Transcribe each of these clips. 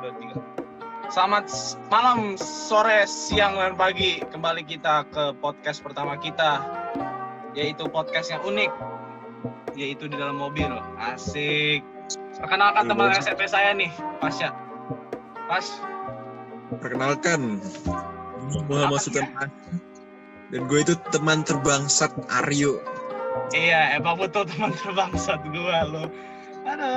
dua, tiga. Selamat s- malam, sore, siang, dan pagi. Kembali kita ke podcast pertama kita, yaitu podcast yang unik, yaitu di dalam mobil. Asik. Perkenalkan Iya, teman. SMP saya nih, Pasya. Pas, Perkenalkan, gue Muhammad Apa Sultan dan gue itu teman terbangsat Aryo. iya emang betul teman terbangsat gua lo. Ada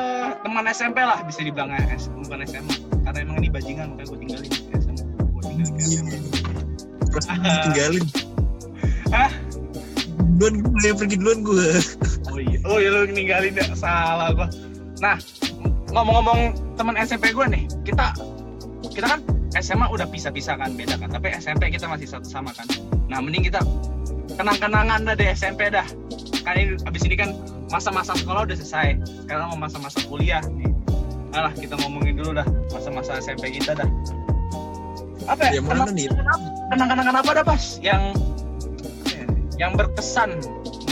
teman SMP lah bisa dibilang S, bukan SMA. Karena emang ini bajingan makanya gue tinggalin ke SMA. Gue tinggalin ke SMA. Terus tinggalin. Hah? Duluan gue yang pergi duluan gue. Oh iya, oh iya lu ninggalin ya, salah gua. Nah, ngomong-ngomong teman SMP gua nih, kita kita kan SMA udah pisah-pisah kan, beda kan. Tapi SMP kita masih satu sama kan. Nah, mending kita kenang-kenangan dah di SMP dah. Kan ini, abis ini kan masa-masa sekolah udah selesai. Sekarang mau masa-masa kuliah nih. Alah, kita ngomongin dulu dah masa-masa SMP kita dah. Apa ya? Nih? Kenang-kenangan apa dah, Pas? Yang yang berkesan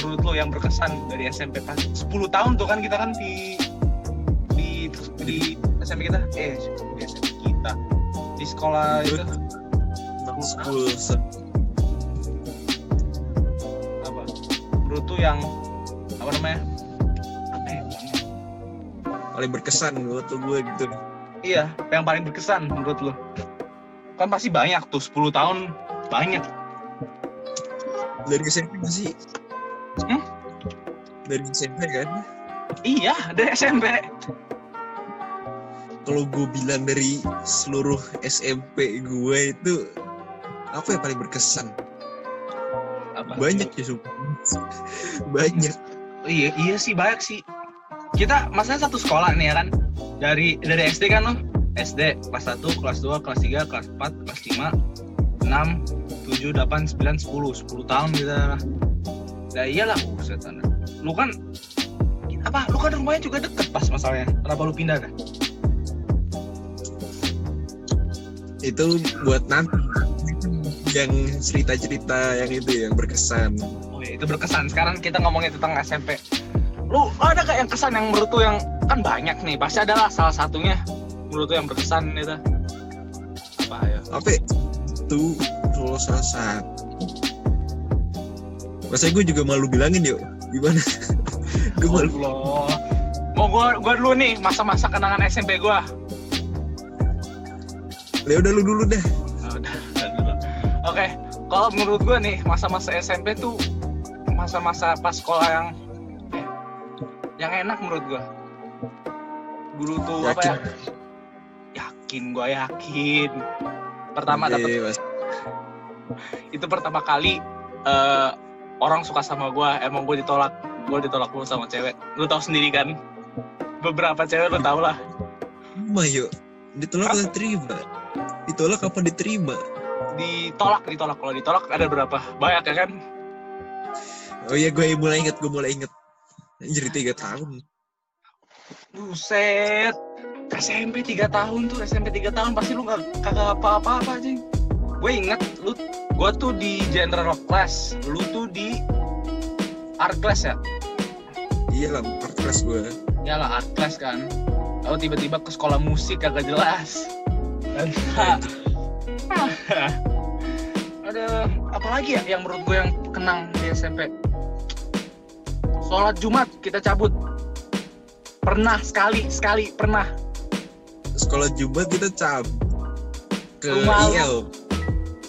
menurut lo yang berkesan dari SMP pas 10 tahun tuh kan kita kan di di di SMP kita eh di SMP kita di sekolah itu School se- apa menurut tuh yang apa namanya ya? Paling berkesan tuh gue gitu. iya yang paling berkesan menurut lo kan pasti banyak tuh 10 tahun banyak Dari SMP masih. Hmm? Dari SMP kan? iya dari SMP Kalau gue bilang dari seluruh SMP gue itu apa yang paling berkesan? apa Banyak ya. Banyak. Iya, iya sih banyak sih. Kita masalahnya satu sekolah nih ya kan. Dari dari SD kan lo. SD kelas 1, kelas 2, kelas 3, kelas 4, kelas 5, 6, 7, 8, 9, 10. 10 tahun kita lah. Nah iyalah, buset anda. Lu kan apa? Lu kan rumahnya juga deket pas masalahnya. Kenapa lu pindah dah? itu buat nanti yang cerita-cerita yang itu yang berkesan Oh iya, itu berkesan. Sekarang kita ngomongin tentang SMP. Lu ada gak yang kesan yang menurut lu yang kan banyak nih. Pasti adalah salah satunya menurut lu yang berkesan itu. Apa ya? ya? itu kalau salah satu masa gue juga malu bilangin yuk gimana gue malu Allah. Mau gua gua dulu nih masa-masa kenangan SMP gua. ya udah lu dulu deh udah, udah dulu. Oke, kalau menurut gua nih masa-masa SMP tuh masa-masa pas sekolah yang yang enak menurut gua. Dulu tuh apa ya? yakin Yakin gua yakin. Pertama Oke, dapat Mas. itu pertama kali eh, orang suka sama gua. Emang gue ditolak. Gue ditolak mulu sama cewek. Lu tahu sendiri kan? Beberapa cewek lu tau lah. Mah yuk. Ditolak atau diterima? Ditolak apa diterima? Ditolak ditolak. Kalau ditolak ada berapa? Banyak ya kan? Oh iya gue mulai inget gue mulai inget Anjir tiga tahun. Buset. SMP 3 tahun tuh SMP 3 tahun pasti lu nggak kagak apa-apa aja gue inget lu gue tuh di general class. Lu tuh di art class ya? Iya lah part kelas gue ya lah art class kan. Lalu tiba-tiba ke sekolah musik kagak jelas. Dan ada apa lagi ya yang menurut gue yang kenang di SMP sholat Jumat kita cabut. Pernah sekali sekali pernah. Sekolah Jumat kita cab ke Rumah. IL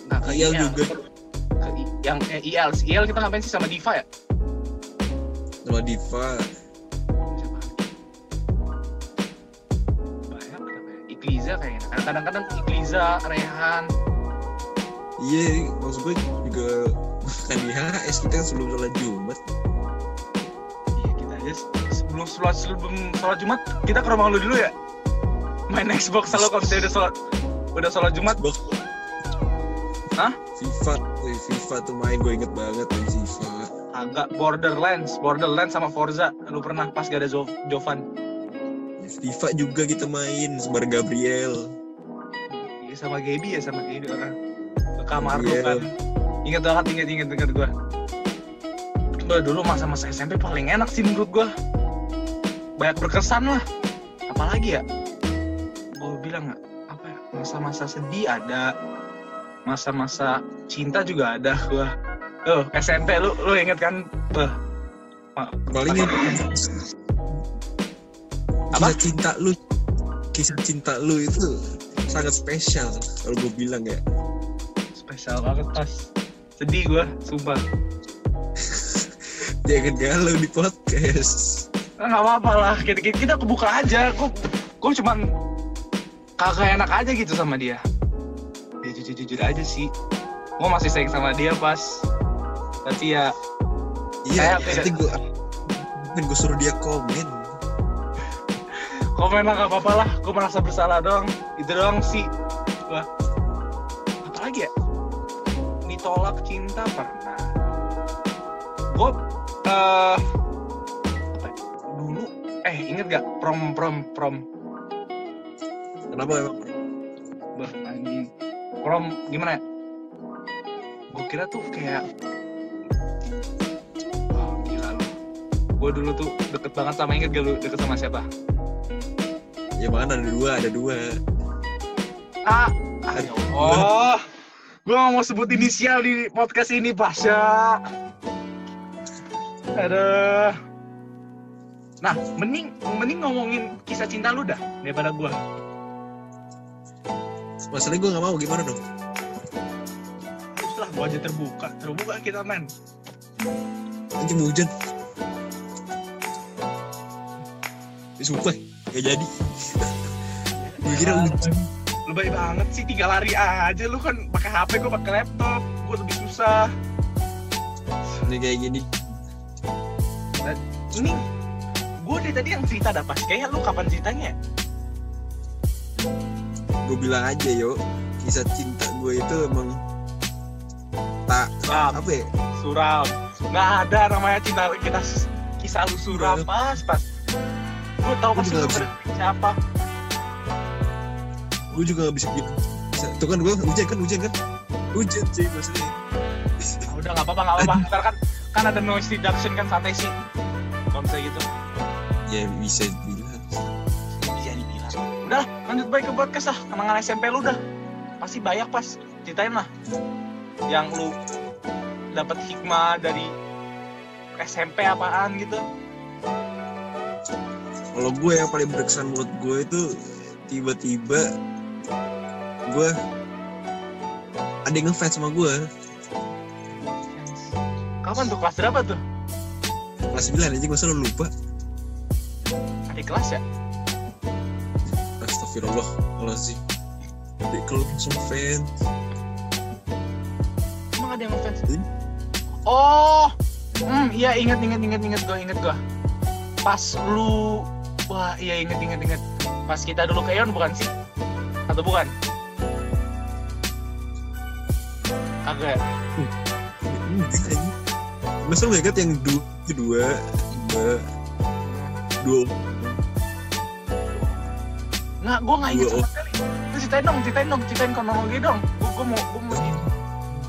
nah ke IL IL. juga. Ke yang eh, IL IL kita ngapain sih? Sama Diva ya? Sama Diva? Ikliza kayaknya. Kadang-kadang Ikliza Rehan. Iya maksud gue juga kan di HS kita kan sebelum sholat Jumat Sebelum sholat sebelum sholat Jumat kita ke rumah lu dulu ya. Main Xbox selalu kalau udah sholat udah sholat Jumat. Xbox. Hah? FIFA Wih, FIFA tuh main gue inget banget main FIFA. Agak Borderlands Borderlands sama Forza. Lu pernah pas gak ada Jo- Jovan? FIFA juga kita main sama Gabriel. Iya sama Gaby ya sama Gaby orang. Ke kamar lu Iya. kan. Inget banget inget inget inget gua Gua dulu masa-masa SMP paling enak sih menurut gua. Banyak berkesan lah. Apalagi ya? Gue bilang nggak apa ya masa-masa sedih ada. Masa-masa cinta juga ada gua. Tuh, SMP lu lu inget kan? Tuh. Paling Apa? kisah cinta lu kisah cinta lu itu sangat spesial kalau gue bilang ya. Spesial banget pas sedih gua sumpah jangan galau di podcast. Nggak apa-apa lah kita, kita, kita kebuka aja. Gue gue cuman kagak enak aja gitu sama dia. Ya jujur jujur aja sih. Gue masih sayang sama dia pas tapi ya iya Kayak nanti gue nanti gue suruh dia komen. Komen lah nggak apa-apa lah. Gue merasa bersalah dong itu doang sih. Gua apalagi ya? Ditolak cinta pernah. Gue eh apa ya, dulu eh inget gak prom prom prom kenapa emang Bah, anjing. Prom gimana ya? Gue kira tuh kayak Oh, gila lu. Gue dulu tuh deket banget sama inget gak lu deket sama siapa? ya mana ada dua ada dua Ah, ah Allah. Gue gak mau sebut inisial di podcast ini, Pasha. Aduh. Nah, mending mending ngomongin kisah cinta lu dah daripada gue. masalahnya gue nggak mau gimana dong? Terus lah, gue aja terbuka. Terbuka kita, men. mau hujan. Ya, sumpah gak jadi. Gue kira hujan. lu baik banget sih tinggal lari aja. Lu kan pakai HP gue pakai laptop. Gue lebih susah. Ini kayak gini ini gue dari tadi yang cerita dapat kayak lu kapan ceritanya? Ya? gue bilang aja yo. Kisah cinta gue itu emang tak suram. apa ya? Suram. Nggak ada namanya cinta. Kita kisah lu suram. Pas pas. Gue pasti juga lu siapa gue juga gak bisa bisa. tuh kan gue hujan kan hujan kan? Hujan sih maksudnya. Ah, udah nggak apa-apa nggak apa-apa. Ntar kan kan ada noise reduction kan santai sih kalau misalnya gitu. Ya bisa bilang bisa dibilang. Udah lanjut baik ke podcast lah. Kenangan SMP lu dah. Pasti banyak pas. Ceritain lah. Yang lu dapat hikmah dari SMP apaan gitu. Kalau gue yang paling berkesan buat gue itu tiba-tiba gue ada yang ngefans sama gue. Kapan tuh? Kelas berapa tuh kelas 9 aja gue selalu lupa? Adik kelas ya? Astagfirullah kalau sih adik kelas langsung fans. Emang ada yang ngefans? Hmm? oh! Hmm iya inget inget inget inget gue inget gue pas lu wah iya inget inget inget pas kita dulu ke Ion bukan sih? Atau bukan? Kagak ya? Aja. Masa lu ingat yang dua, kedua, dua, dua, Nggak, gue nggak inget sama sekali. Lu ceritain dong, ceritain dong, ceritain kronologi dong. Gue gue mau, gue mau.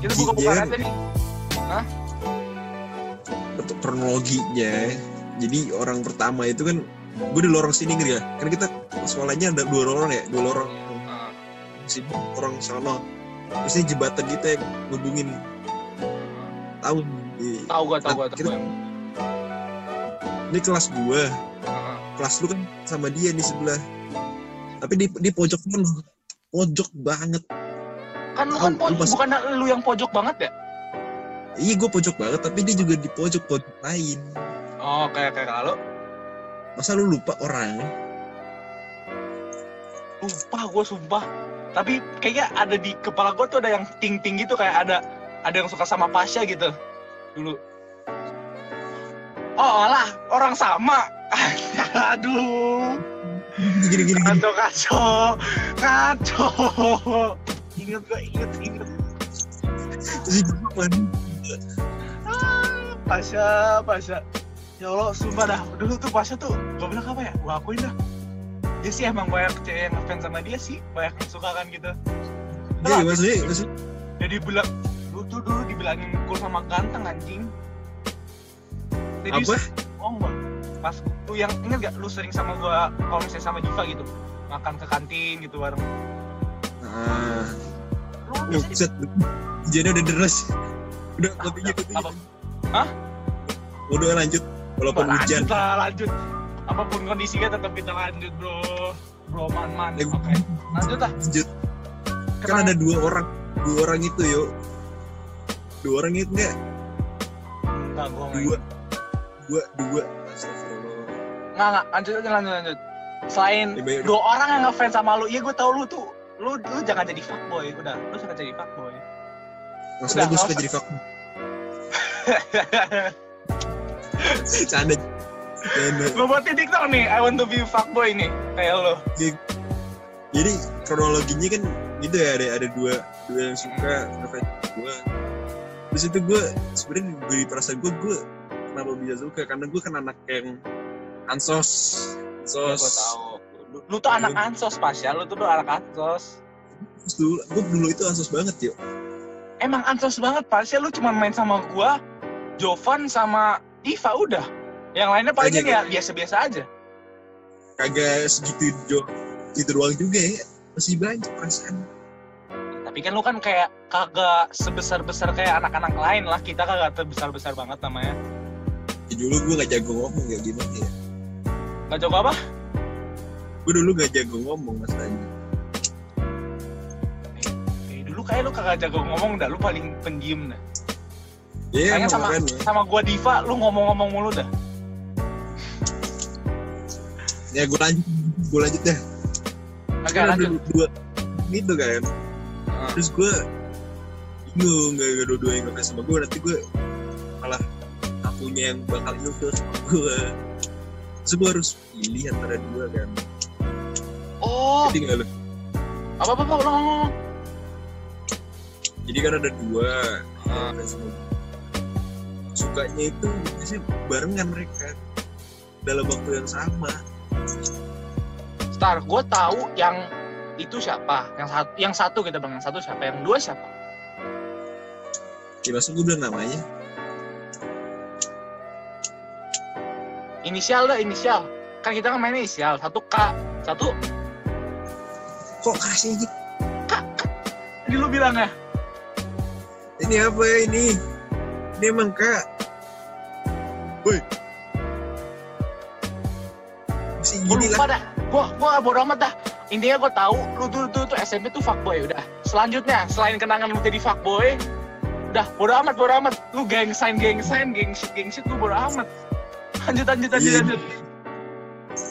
Kita buka-buka Iya. aja nih. untuk kronologinya. Jadi orang pertama itu kan, gue di lorong sini ngerti ya. Kan kita sekolahnya ada dua lorong ya, dua lorong. Sini orang sana. Terus ini jembatan kita yang ngubungin tahun. Tahu gue, tahu gue, tahu Kita-. Ini kelas gue, kelas lu kan sama dia di sebelah. Tapi di di pojok mana? Pojok banget. Kan lu kan pojok, bukan lu yang pojok banget ya? Iya gue pojok banget, tapi dia juga di pojok pojok lain. Oh, kayak kayak kalau Masa lu lupa orang? lupa gue sumpah. Tapi kayaknya ada di kepala gue tuh ada yang ting-ting gitu kayak ada ada yang suka sama Pasha gitu dulu. Oh alah orang sama. Aduh. Gini gini gini. Kacau kacau kacau. Ingat gue inget inget. Terus dia gimana? Ah, Pasha, Pasha. Ya Allah, sumpah dah. Dulu tuh Pasha tuh, gue bilang apa ya? Gue akuin dah. Dia sih emang banyak cewek yang ngefans sama dia sih. Banyak yang suka kan gitu. Iya maksudnya, maksudnya Jadi bilang, lu tuh dulu dibilangin gue sama ganteng anjing. Jadi apa? bohong bang. Pas lu yang inget gak lu sering sama gua kalau misalnya sama Diva gitu makan ke kantin gitu bareng. ah. Lu hujannya udah deras. Udah Ah, kopinya Apa? Hah? udah lanjut. Walaupun hujan. lanjut lah lanjut. Apa pun kondisinya tetap kita lanjut bro. Bro man man oke. Lanjut lah. Lanjut. Kan Kenapa? ada dua orang. Dua orang itu yuk. Dua orang itu enggak Enggak, gua nggak dua dua dua Astagfirullah. Nggak, nggak, lanjut aja, lanjut, lanjut. Selain Ya, dua orang yang ngefans sama lu, iya gue tau lu tuh, lu lu jangan jadi fuckboy, udah, lu jangan jadi fuckboy. maksudnya gue suka jadi fuck canda gue buat di TikTok nih, I want to be fuckboy nih, kayak lu. jadi kronologinya kan gitu ya ada ada dua dua yang suka ngefans gue terus itu gue sebenarnya dari perasaan gue gue kenapa bisa suka karena gue kan anak yang ansos Ya, ansos gue tahu. Lu, lu tuh anak ansos pas ya, lu tuh tuh anak ansos. terus dulu gue dulu itu ansos banget yuk Emang ansos banget pas ya, lu cuma main sama gua, Jovan sama Diva udah. Yang lainnya paling ya biasa-biasa aja. kagak segitu jo itu doang juga ya masih banyak perasaan Tapi kan lu kan kayak kagak sebesar-besar kayak anak-anak lain lah. Kita kagak terbesar-besar banget namanya. Ya, dulu gue gak jago ngomong ya gimana ya Gak jago apa? gue dulu gak jago ngomong masalahnya Eh, dulu kayak lu kagak jago ngomong dah, lu paling pendiam dah. ya Kayaknya sama makanya sama gua Diva, lu ngomong-ngomong mulu dah. ya gue lanjut gue lanjut deh Oke, ada lanjut. dua gitu kan Ah. terus gue bingung gak dua-dua yang sama gue nanti gue malah akunya yang bakal ilfil sama gue terus gue harus pilih antara dua kan Oh, jadi gak lu? Apa apa apa jadi kan ada dua. Gue. sukanya itu biasanya barengan mereka dalam waktu yang sama. Star, gua tahu yang itu siapa, yang satu, yang satu kita bilang yang satu siapa, yang dua siapa? ya maksud gue bilang namanya Inisial dah, inisial. Kan kita kan mainnya inisial, satu K, satu kok kasih gitu ini lu bilang ya. ini apa ya ini ini emang kak woi masih gini lupa lah dah. Gua gua bodo amat dah. Intinya gua tahu lu tuh tuh, tuh SMP tuh fuckboy udah. Selanjutnya selain kenangan lu jadi fuckboy, udah bodo amat bodo amat. Lu geng sign geng sign geng shit geng shit lu bodo amat. Lanjut lanjut lanjut Iya. lanjut.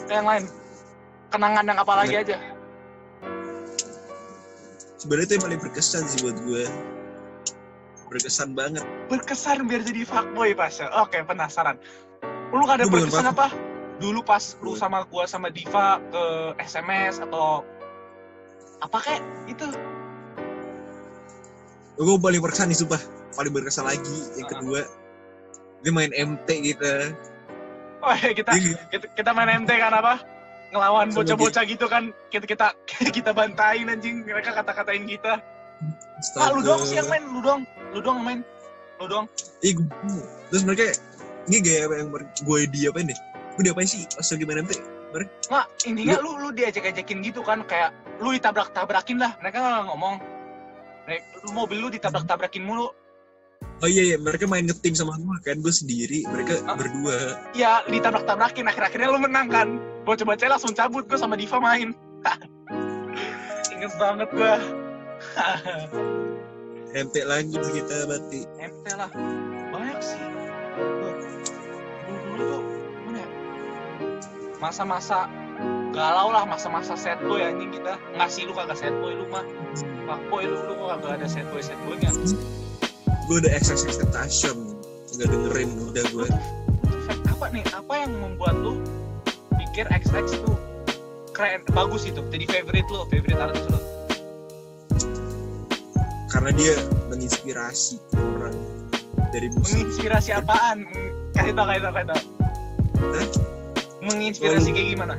Yang lain. Kenangan yang apa lagi aja? sebenarnya itu yang paling berkesan sih buat gue berkesan banget Berkesan biar jadi fuckboy pas ya. Oke, penasaran. Lu gak ada Lu berkesan apa? Dulu pas lu sama gua sama Diva ke SMS atau apa kek itu? gue paling berkesan nih sumpah paling berkesan lagi yang Ah. kedua dia main MT gitu Wah, kita Dia- kita, kita main MT kan apa? Ngelawan bocah-bocah gitu kan. Kita kita kita bantain anjing. Mereka kata-katain kita. Ah lu doang sih yang main. Lu doang. Lu doang main. Lu doang. Ih, terus mereka ini gaya apa yang gue di apa nih gue diapain sih pas lagi main MT nggak intinya lu lu diajak-ajakin gitu kan. Kayak lu ditabrak-tabrakin lah. Mereka nggak ngomong. Mereka, lu mobil lu ditabrak-tabrakin mulu oh iya iya. Mereka main ngetim sama gue kan. Gue sendiri mereka Ah. berdua. Ya ditabrak-tabrakin akhir-akhirnya lu menang kan. Bocah-bocah langsung cabut gua sama Diva main. Inget banget gua. MT lagi kita berarti. MT lah. Banyak sih. Dulu dulu tuh mana ya? Masa-masa galau lah. Masa-masa sad boy anjing kita. Nggak sih lu kagak sad boy lu mah. Fuck boy lu lu kok kagak ada sad boy sad boynya gue udah XXX Tentation nggak dengerin udah gue apa nih apa yang membuat lu pikir XX tuh keren bagus itu jadi favorite lu favorite artis lu? Karena dia menginspirasi orang dari musik. Menginspirasi apaan? Kasih tau kasih tau kasih tau. Hah? menginspirasi kayak gimana?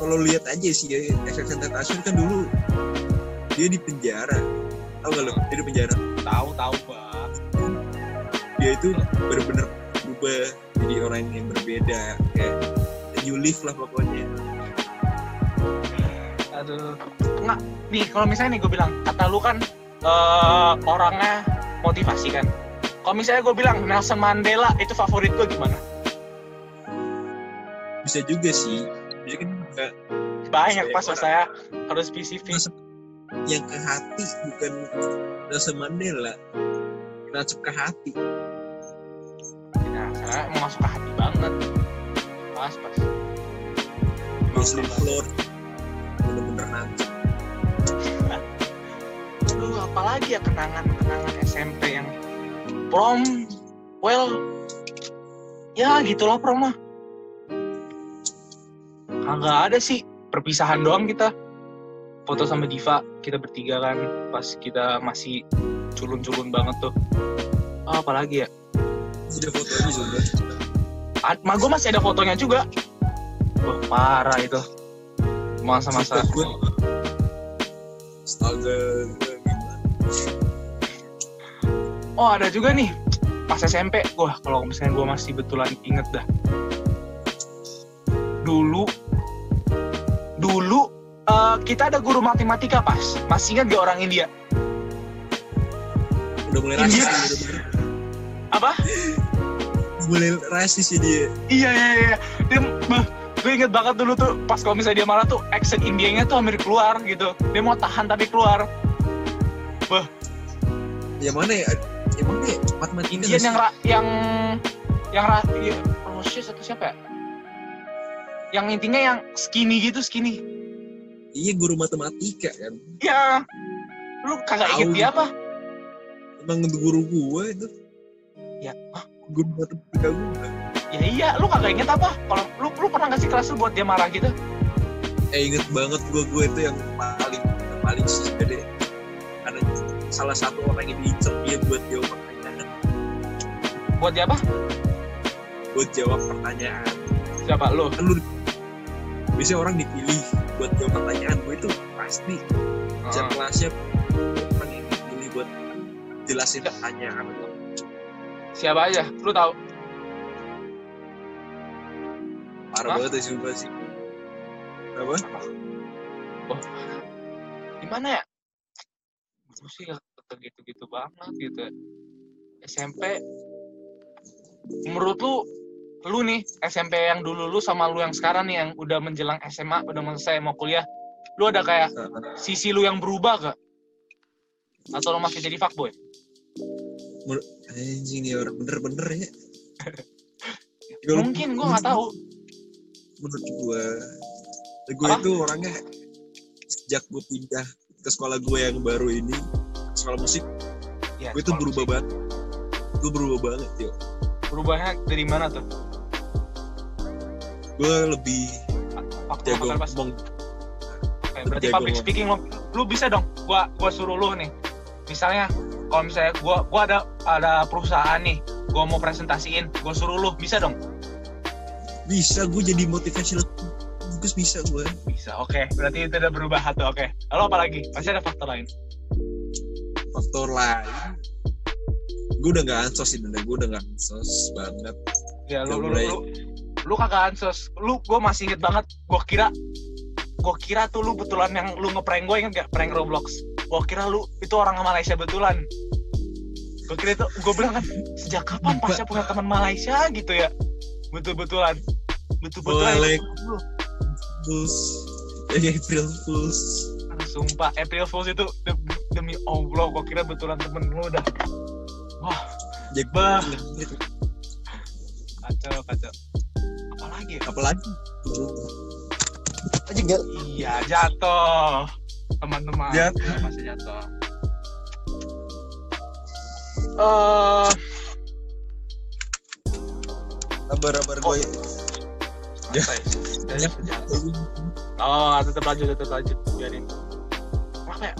Kalau lihat aja sih ya XXX Tentation kan dulu dia di penjara. Tau gak lo dia di penjara tahu tahu bah dia itu bener-bener berubah jadi orang yang berbeda kayak new life lah pokoknya. Aduh. Nggak nih kalau misalnya nih gue bilang kata lu kan eh, orangnya motivasi kan. Kalau misalnya gue bilang Nelson Mandela itu favorit gue gimana? Bisa juga sih. Bisa kan banyak pas saya harus spesifik yang ke hati bukan Nelson Mandela. Masuk ke hati. Nah saya mau masuk ke hati banget. Pas. Pas Muslim Floor. Bener-bener nancep Aduh, apalagi ya kenangan-kenangan SMP yang prom, well, ya gitulah prom mah. Kagak ada sih, perpisahan doang kita. Foto sama Diva, kita bertiga kan, pas kita masih culun-culun banget tuh. Oh, apalagi ya? ada fotonya juga Ma gue masih ada fotonya juga. Wah, parah itu. Masa-masa. gue astaga gue Oh ada juga nih pas SMP, wah kalau misalnya gue masih betulan inget dah. Dulu eh, kita ada guru matematika pas, masih ingat gak orang India? udah mulai India. rasis nih, udah Apa? mulai rasis ya dia Iya iya iya. Dia, gue inget banget dulu tuh pas kalau misalnya dia marah tuh accent Indianya tuh hampir keluar gitu. Dia mau tahan tapi keluar. yang mana ya yang mana ya matematika Indian sih? yang ra, yang yang ra, ya, atau siapa ya? Yang intinya yang skinny gitu skinny. Iya guru matematika kan. Ya, lu kagak inget dia apa? emang guru gue itu. Ya, ah, guru matematika gue ya iya, lu kagak inget apa? Kalau lu lu pernah ngasih kelas lu buat dia marah gitu? eh inget banget gue gue itu yang paling yang paling sih gede ada salah satu orang yang diincer dia buat jawab pertanyaan. Buat dia apa? buat jawab pertanyaan. Siapa? Lu? kan lu biasanya orang dipilih buat jawab pertanyaan gue itu pasti jam Ah. kelasnya orang yang dipilih buat jelasin pertanyaan Siapa aja? Lu tahu? parah Hah? banget ya sumpah sih apa Gimana ya? Gue sih gak gitu-gitu banget gitu. SMP menurut lu lu nih SMP yang dulu lu sama lu yang sekarang nih yang udah menjelang SMA udah mau selesai mau kuliah lu ada kayak sisi lu yang berubah gak? Atau lu masih jadi fuckboy? anjing orang bener-bener ya Mungkin gua nggak tahu. menurut gue gue Apa? itu orangnya sejak gue pindah ke sekolah gue yang baru ini sekolah musik Ya, gue sekolah berubah musik. banget gue berubah banget yo Berubahnya dari mana tuh? Gue lebih Waktu jago pas. ngomong Oke, berarti jago public ngomong. speaking lu, lu bisa dong. Gua gua suruh lu nih. Misalnya kalau misalnya gua gua ada ada perusahaan nih, gua mau presentasiin, gua suruh lu bisa dong. bisa gue jadi motivational bagus bisa gue Bisa. Oke, berarti itu udah berubah satu. Oke. Lalu apa lagi? Masih ada faktor lain. faktor lain gue udah gak ansos sih gue udah gak ansos banget Ya lu lu, mulai. lu lu kagak ansos. Lu gua masih inget banget. Gua kira gua kira tuh lu betulan yang lu ngeprank gue inget gak prank Roblox. Gua kira lu itu orang Malaysia betulan. Gua kira itu gua bilang kan sejak kapan Pasha punya teman Malaysia gitu ya. Betul-betulan. Betul-betulan. Boleh. Fools eh, April Fools Sumpah, April Fools itu de- demi Allah, gua kira betulan temen lu dah. Wah, Jack Bah. gitu. kacau, kacau. Apalagi ya? apalagi aja gak Iya, jatuh. Teman-teman. Jatuh. Masih jatuh. Eh, kabar-kabar Oh. gue Ya. ya? Ya. jatuh. Oh, tetap lanjut, tetap lanjut. Biarin. Apa ya?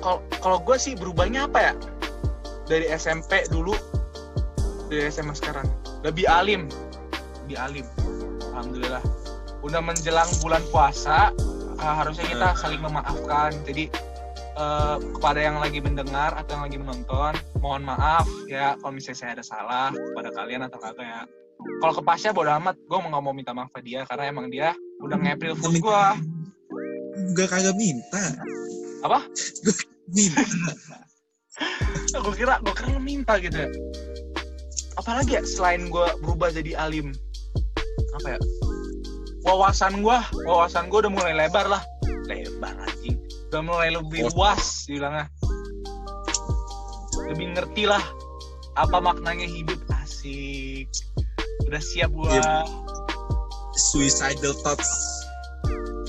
Kalau kalau gue sih berubahnya apa ya? Dari SMP dulu, dari SMA sekarang. Lebih alim. Lebih alim. Alhamdulillah. Udah menjelang bulan puasa, uh, harusnya kita saling memaafkan. Jadi uh, kepada yang lagi mendengar atau yang lagi menonton, mohon maaf ya kalau misalnya saya ada salah kepada kalian atau kagak ya. Kalau ke Pasha bodo amat, gue nggak mau minta maaf ke dia karena emang dia udah nge-April Fools gue. Gak kagak minta. Apa? Minta. gue kira gue kira minta gitu ya apalagi ya selain gue berubah jadi alim apa ya wawasan gue wawasan gue udah mulai lebar lah lebar anjing udah mulai lebih Oh. luas dibilangnya lebih ngerti lah apa maknanya hidup asik udah siap gue Iya. Suicidal thoughts.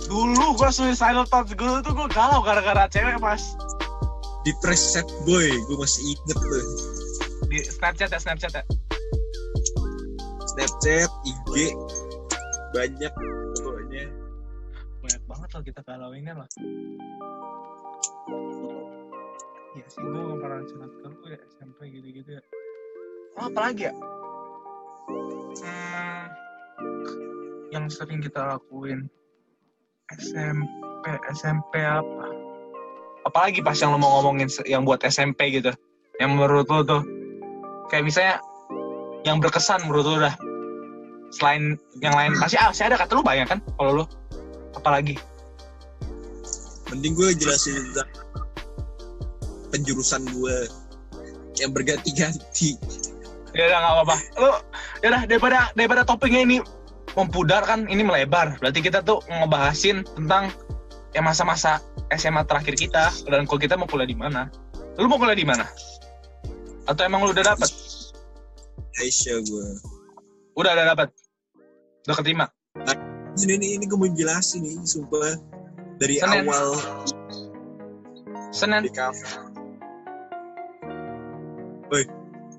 dulu gue suicidal thoughts gue tuh gue galau gara-gara cewek pas Depressed boy. Gue masih inget tuh. di snapchat ya snapchat ya Snapchat, IG. Banyak pokoknya. banyak banget loh kita galauinnya lah. Iya sih gue gak pernah curhat ke lu ya SMP gitu-gitu ya. Oh, apa lagi ya? Hmm, yang sering kita lakuin. SMP SMP apa? Apalagi pas yang lo mau ngomongin yang buat SMP gitu. Yang menurut lo tuh kayak misalnya yang berkesan menurut lo dah. Selain yang lain pasti ah, pasti ada kata lu banyak kan kalau lo apalagi? Mending gue jelasin tentang penjurusan gue yang berganti-ganti. ya udah nggak apa-apa. Lu ya udah daripada daripada topiknya ini mempudar kan ini melebar. Berarti kita tuh ngebahasin tentang ya masa-masa SMA terakhir kita dan kalau kita mau kuliah di mana. Lu mau kuliah di mana? Atau emang lu udah dapet Aisyah gue. udah udah dapet udah keterima Ini, ini, ini gue mau jelasin nih, sumpah. Dari Senin. awal Senin di kafe.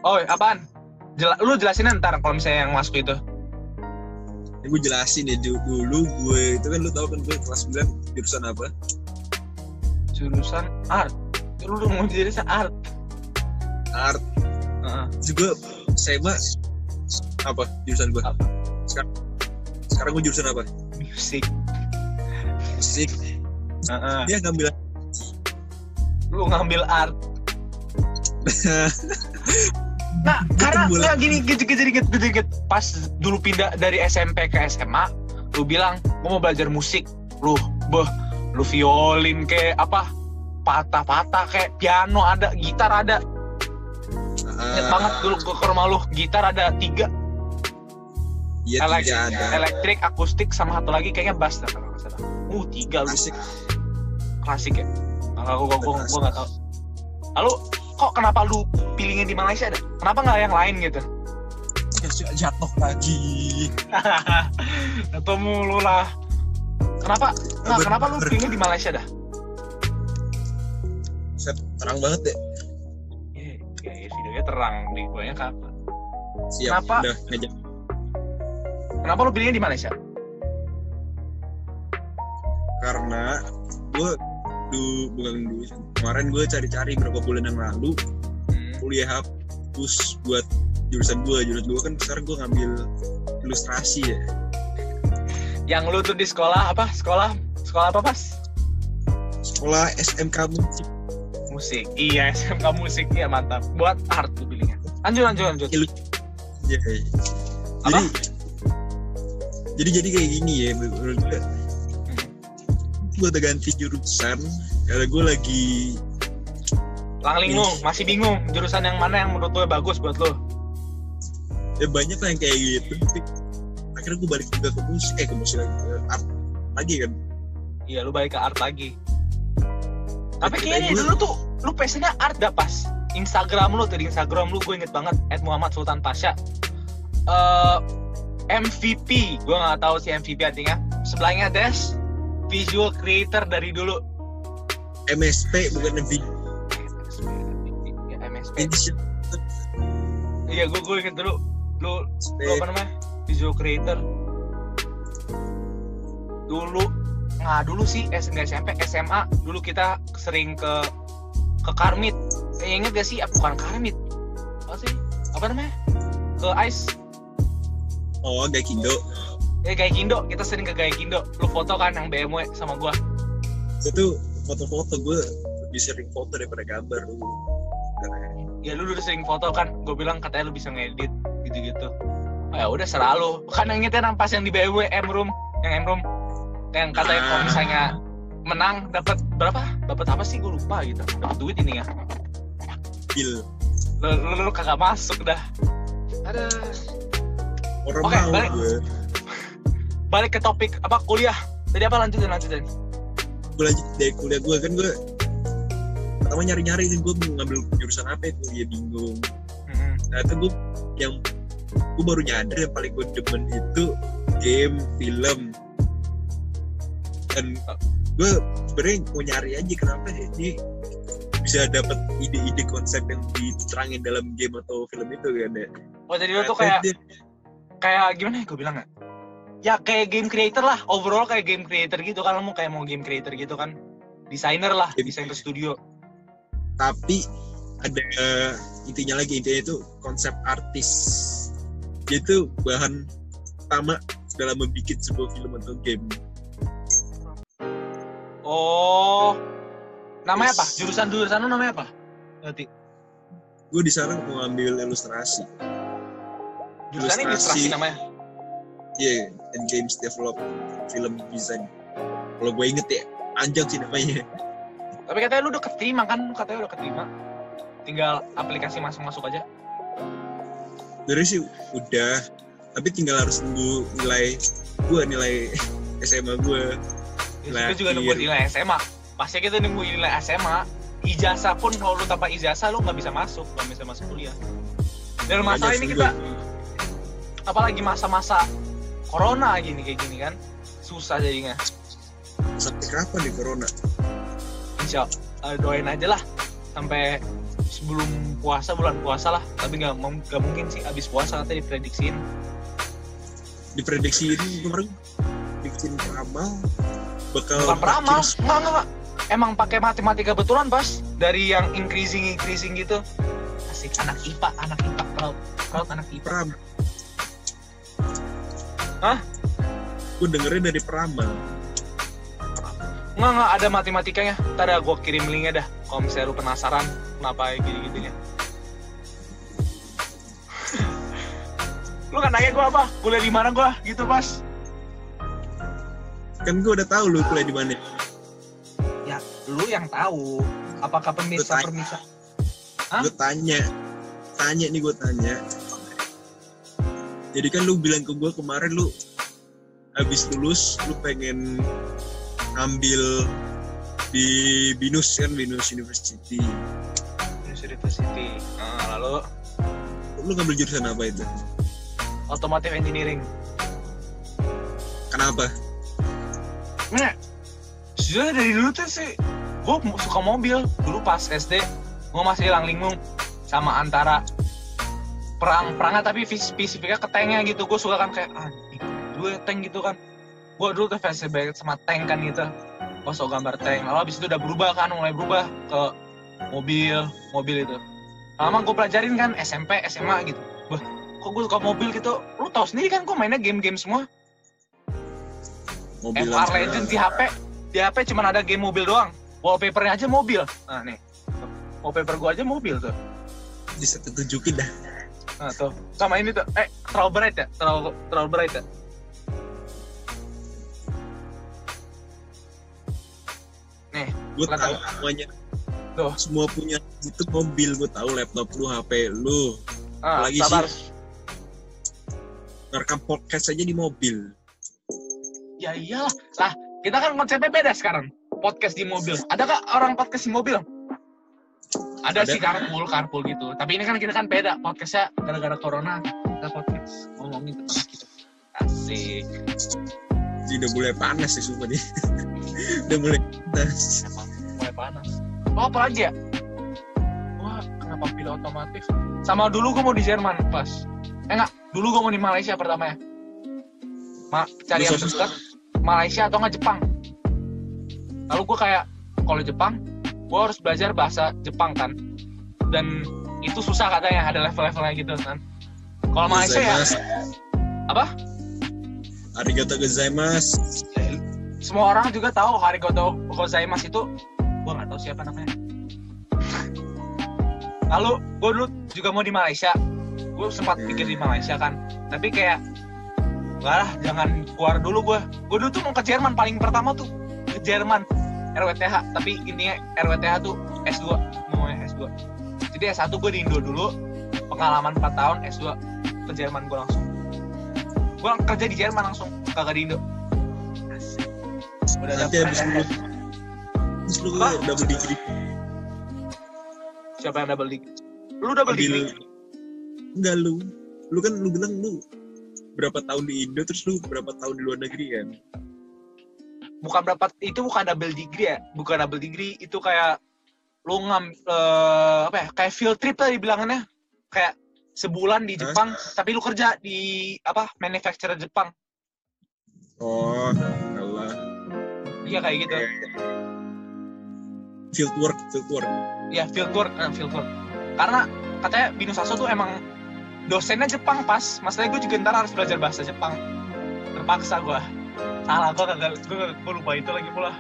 oh apaan Jela- lu jelasin ntar kalau misalnya yang masuk itu Ini gue jelasin ya du- dulu gue itu kan lu tau kan gue kelas 9 jurusan apa? jurusan art lu mau jurusan art Art. Heeh. Terus gue SMA apa jurusan gue? Apa? Sekarang sekarang gue jurusan apa? musik Musik. Heeh. Dia ngambil lu ngambil art Nah, karena ya gini, gini, gini, gini, gini, gini, pas dulu pindah dari SMP ke SMA, lu bilang gua mau belajar musik, lu, beh, lu violin kayak apa, patah-patah kayak piano ada, gitar ada, inget Ah, banget dulu ke rumah lu, gitar ada tiga, Iya elek- tidak ada. elektrik, akustik, sama satu lagi kayaknya bass dah kalau nggak salah. Uh, tiga lu, Asik. klasik ya. Nah, gua, gua, gua, gua nggak tahu. Lalu kok kenapa lu pilihnya di Malaysia dah? Kenapa nggak yang lain gitu? Jatuh lagi. Ketemu lu lah. Kenapa? Bener. kenapa lu pilihnya di Malaysia dah? Set terang banget deh. Ya, terang di guanya kagak. Siap. Kenapa? Udah. Kenapa lu pilihnya di Malaysia? Karena gue du bukan dulu kemarin gue cari-cari berapa bulan yang lalu kuliah hapus buat jurusan gue jurusan gue kan sekarang gue ngambil ilustrasi ya Yang lu tuh di sekolah apa? Sekolah sekolah apa pas? sekolah SMK musik Musik. Iya, SMK musik. Iya, mantap. Buat art lu pilihnya. Lanjut, lanjut, lanjut. ya Apa? jadi jadi jadi kayak gini ya menurut gue gue udah ganti jurusan karena gue lagi Lang linglung, masih bingung jurusan yang mana yang menurut lu bagus buat lu? ya banyak lah yang kayak gitu akhirnya gue balik juga ke musik eh ke musik lagi ke art lagi kan Iya, lu balik ke art lagi. Tapi kayaknya dulu tuh lu passionnya art dah pas. Instagram lu tuh di Instagram lu gue inget banget at Muhammad Sultan Pasha. Eh MVP, gue nggak tahu sih MVP artinya. Sebelahnya Des, visual creator dari dulu. MSP bukan lebih Ya, MSP. Iya, gue gue inget dulu. Lu, lu apa namanya? Visual creator. Dulu nggak dulu sih SMP SMA dulu kita sering ke ke Karmit. Eh, inget gak sih? Ah, bukan Karmit. Apa sih? Apa namanya? Ke Ice oh gak kindo eh Gaikindo. Kita sering ke Gaikindo. Lu foto kan yang BMW sama gua. Itu foto-foto gue lebih sering foto daripada gambar dulu. Ya lu udah sering foto kan? Gue bilang katanya lu bisa ngedit gitu-gitu. Oh, ya udah selalu kan yang ingetnya yang pas yang di BMW M room. Yang M room. Yang katanya kalau misalnya menang dapat berapa? Dapat apa sih? Gue lupa gitu. Dapat duit ini ya? Bil. lu, lu, lu kagak masuk dah. Ada. Orang Oke, mau balik. gue. balik ke topik apa? Kuliah. Tadi apa? Lanjutin lanjutin. Gue lanjut dari kuliah gue kan gue pertama nyari-nyari kan gue mau ngambil jurusan apa itu? Ya bingung. Mm-mm. Nah itu gue yang gue baru nyadar yang paling gue demen itu game, film. Dan gue sebenarnya mau nyari aja kenapa ya ini bisa dapat ide-ide konsep yang diterangin dalam game atau film itu kan ya. oh jadi lu tuh kayak Dia- kayak gimana ya gue bilang ya ya kayak game creator lah overall kayak game creator gitu kalau mau kayak mau game creator gitu kan. Desainer lah Game desain ke studio. Tapi ada eh, intinya lagi intinya itu konsep artis. Itu bahan utama dalam membuat sebuah film atau game oh. Namanya Yes. apa jurusan jurusan lu namanya apa? Nanti gue di sana mau ambil ilustrasi. Jurusannya ilustrasi Ilustrasi. namanya? Yeah and games develop film design. Kalau gue inget ya anjang sih namanya. Tapi katanya lu udah keterima kan? Lu katanya udah keterima. Tinggal aplikasi masuk masuk aja. Dari sih udah. Tapi tinggal harus nunggu nilai gue nilai SMA gue Nilai kita juga nunggu nilai SMA pasti kita nunggu nilai SMA ijazah pun kalau lu tanpa ijazah lu nggak bisa masuk nggak bisa masuk kuliah. Dan masalah ini kita apalagi masa-masa corona gini kayak gini kan susah jadinya. Sampai kapan nih corona? Insya eh, doain aja lah. Sampai sebelum puasa bulan puasa lah. Tapi nggak nggak mungkin sih abis puasa nanti diprediksiin. Diprediksi ini kemarin? Bikin peramal bakal bukan peramal. berakhir nggak nggak nggak. emang pakai matematika betulan pas dari yang increasing increasing gitu. Asik anak IPA anak IPA proud proud anak IPA Pram. Hah? Gue dengerin dari peramal. nggak nggak ada matematikanya. Ntar ya gue kirim linknya dah. Kalau misalnya lu penasaran kenapa gini gitunya lu kan nanya gue apa? Kuliah di mana gue gitu pas Kan gue udah tahu lu kuliah di mana. ya lu yang tahu apakah pemirsa pemirsa Hah? Gue tanya, tanya nih gue tanya. Jadi kan lu bilang ke gue kemarin lu habis lulus lu pengen ngambil di Binus kan Binus University. University nah, lalu Lu ngambil jurusan apa itu? automotive engineering Kenapa? Nah, sejujurnya dari dulu tuh sih gue suka mobil. Dulu pas SD gue masih hilang linglung sama antara perang perangnya tapi spesifiknya ke tanknya gitu. Gue suka kan kayak anjing gue tank gitu kan. Gue dulu tuh fans banget sama tank kan gitu. Gue suka gambar tank. Lalu abis itu udah berubah kan mulai berubah ke mobil mobil itu. Lama gue pelajarin kan SMP SMA gitu. Wah, kok gue suka mobil gitu? Lu tau sendiri kan gue mainnya game-game semua Mobil FR Legend di HP di HP cuma ada game mobil doang. Wallpapernya aja mobil. Nah nih. Wallpaper gua aja mobil tuh. Bisa tunjukin dah. nah tuh. Sama ini tuh. Eh terlalu bright ya? Terlalu terlalu bright ya? Gue Bukan tahu semuanya. Tuh. Semua punya itu mobil, gue tahu laptop lu, HP lu, ah, Apalagi sabar. ngerekam podcast aja di mobil. Ya iyalah. Lah kita kan konsepnya beda sekarang. Podcast di mobil. Ada gak orang podcast di mobil? Ada, Ada. sih carpool carpool gitu. Tapi ini kan kita kan beda. Podcastnya gara-gara corona kita podcast ngomongin tentang kita. Asik. Jadi udah mulai panas sih sumpah nih. udah mulai panas. mulai panas? Oh apa lagi ya? Wah kenapa pilih otomotif sama dulu gue mau di Jerman pas eh enggak dulu gue mau di Malaysia pertama ya Ma cari yang dekat Malaysia atau enggak Jepang. Lalu gue kayak kalau Jepang gue harus belajar bahasa Jepang kan. Dan itu susah katanya ada level-levelnya gitu kan. Kalau Malaysia ya. Apa? Arigato gozaimasu. semua orang juga tahu Harigoto Gozaimasu itu. Gue nggak tahu siapa namanya. Lalu gue dulu juga mau di Malaysia. Gue sempat pikir di Malaysia kan. Tapi kayak enggak lah jangan keluar dulu gue gue dulu tuh mau ke Jerman paling pertama tuh. Ke Jerman RWTH tapi intinya RWTH tuh S2 ngomongnya S2 jadi S1 gue di Indo dulu pengalaman 4 tahun S2 ke Jerman gue langsung. Gue kerja di Jerman langsung kagak di Indo. Udah nanti dapet habis lu. Terus lu Apa? double degree. Siapa yang double degree? Lu double degree? Enggak lu. Lu kan lu bilang lu berapa tahun di Indo terus lu berapa tahun di luar negeri kan? Bukan berapa itu bukan double degree ya. Bukan double degree itu kayak lu ngam eh, apa ya kayak field trip lah dibilangannya kayak sebulan di Hah? Jepang tapi lu kerja di apa manufacturer Jepang. Oh Allah iya kayak gitu. Field work field work ya field work eh, field work karena katanya Binu Saso tuh emang dosennya Jepang pas. Masalahnya gue juga ntar harus belajar bahasa Jepang. Terpaksa gue salah gue kagak gue, gue lupa itu lagi pula.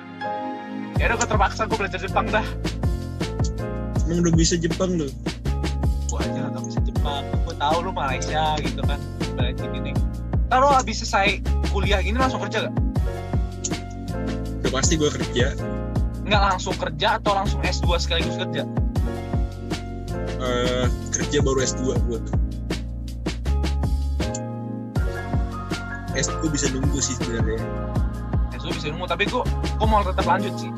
Ya udah gue terpaksa gue belajar Jepang dah. Emang udah bisa Jepang lu? Gue aja gak bisa Jepang. Gue tahu lu Malaysia gitu kan. Belajar gini. Kalau habis selesai kuliah gini langsung kerja gak? udah pasti gue kerja. Nggak langsung kerja atau langsung S2 sekaligus kerja? Eh, kerja baru S2 gue S2 bisa nunggu sih sebenarnya. S2 bisa nunggu tapi gue gue mau tetap lanjut sih.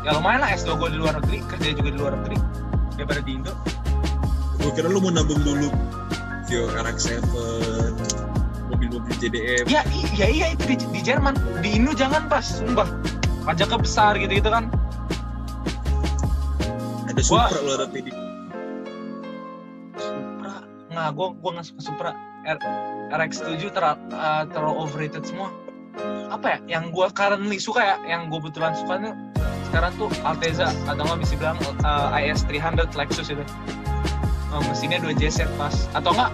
Ya lumayan lah S2 gue di luar negeri kerja juga di luar negeri daripada di Indo. Gue kira lu mau nabung dulu Vio RX-7 mobil-mobil JDM ya i- ya iya itu di, di Jerman. Di Indo jangan pas sumpah. Pajaknya besar gitu gitu kan. Ada Supra lu ada PD Supra. Nggak gue gue nggak suka Supra R, RX7 ter, uh, terlalu overrated semua. Apa ya yang gue currently suka ya yang gue betulan suka nih sekarang tuh Alteza. Atau nggak bisa bilang uh, IS300 Lexus itu. Uh, mesinnya 2 JZ pas. Atau enggak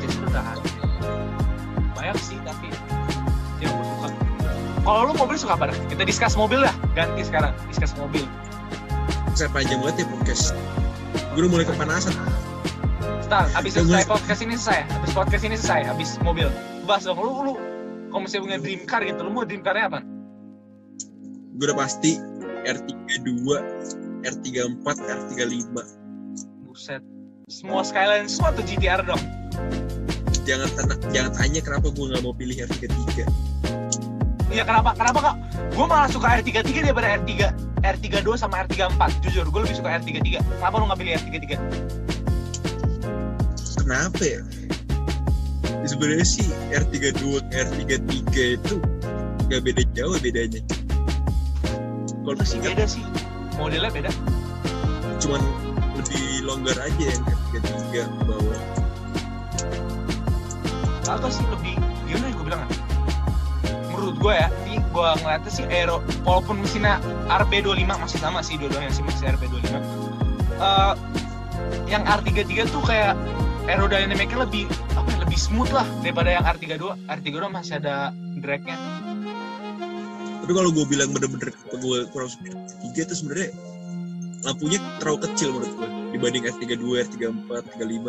JZ udah banyak sih tapi yang gue suka kalau lu mobil suka apa dah? kita discuss mobil dah ganti sekarang discuss mobil. Saya panjang banget ya podcast. Gue udah mulai kepanasan Ntar, abis Tunggu. selesai podcast ini selesai, abis podcast ini selesai, abis mobil. Bahas dong, lu, lu kalau misalnya punya dream car gitu, lu mau dream car-nya apa? gue udah pasti R32 R34 R35 Buset. Semua Skyline, semua tuh GTR dong. jangan tanya jangan tanya kenapa gue nggak mau pilih R33 Iya kenapa? Kenapa kok? Gue malah suka R33 daripada R3 R32 sama R34. Jujur, gue lebih suka R33. Kenapa lu nggak pilih R33? Kenapa ya Ya, sebenarnya sih R32 R33 itu nggak beda jauh bedanya kalau sih beda sih. Modelnya beda. cuman lebih longgar aja yang R33 ke bawah Atau sih lebih, gimana ya gue bilang ah? Menurut gue ya, di gue ngeliatnya sih Aero, walaupun mesinnya RB25 masih sama sih dua-duanya sih masih RB25. Eh, yang R33 tuh kayak aerodynamicnya lebih apa ya, lebih smooth lah daripada yang R32. R32 masih ada dragnya. tapi kalau gue bilang bener-bener gue kurang suka R33 itu sebenarnya lampunya terlalu kecil menurut gue dibanding R32, R34, R35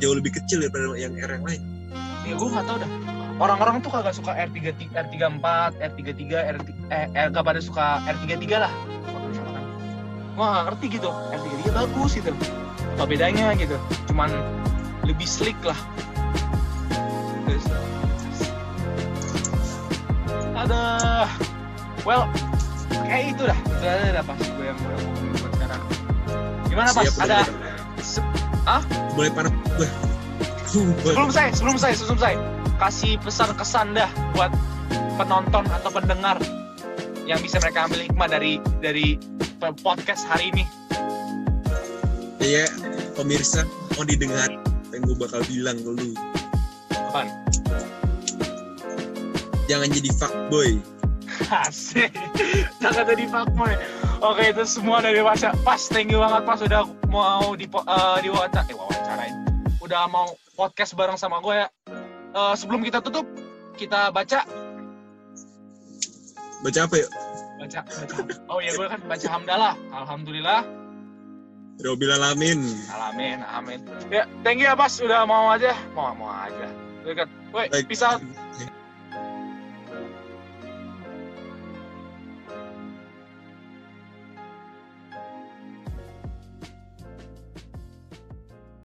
jauh lebih kecil daripada yang R yang lain Ya gue nggak tahu dah. Orang-orang tuh kagak suka R33, R34, R33, R eh, eh gak pada suka R33 lah. Gue gak ngerti gitu. R33 bagus gitu. Apa bedanya gitu? Cuman lebih slick lah. Terus, ada. Well kayak itu dah. Itu aja dah pas gue yang ngomongin buat sekarang. Gimana pas? Siap, ada. se- mulai panas gue sebelum saya sebelum saya sebelum saya. Kasih pesan kesan dah buat penonton atau pendengar yang bisa mereka ambil hikmah dari dari podcast hari ini. Ya pemirsa mau didengar. apa gue bakal bilang ke lu. Apaan? Jangan jadi fuckboy asik. Jangan jadi fuckboy oke itu semua dari Mas pas thank you banget pas. Udah mau di uh, diwawancara eh wawancarain. Udah mau podcast bareng sama gue ya. Eh, sebelum kita tutup kita baca. Baca apa ya baca baca. Oh ya gue kan baca hamdalah. Alhamdulillah Robil alamin Amin, amin. Ya, thank you ya Bas, udah mau aja. Mau mau aja. Dekat. Woi, out.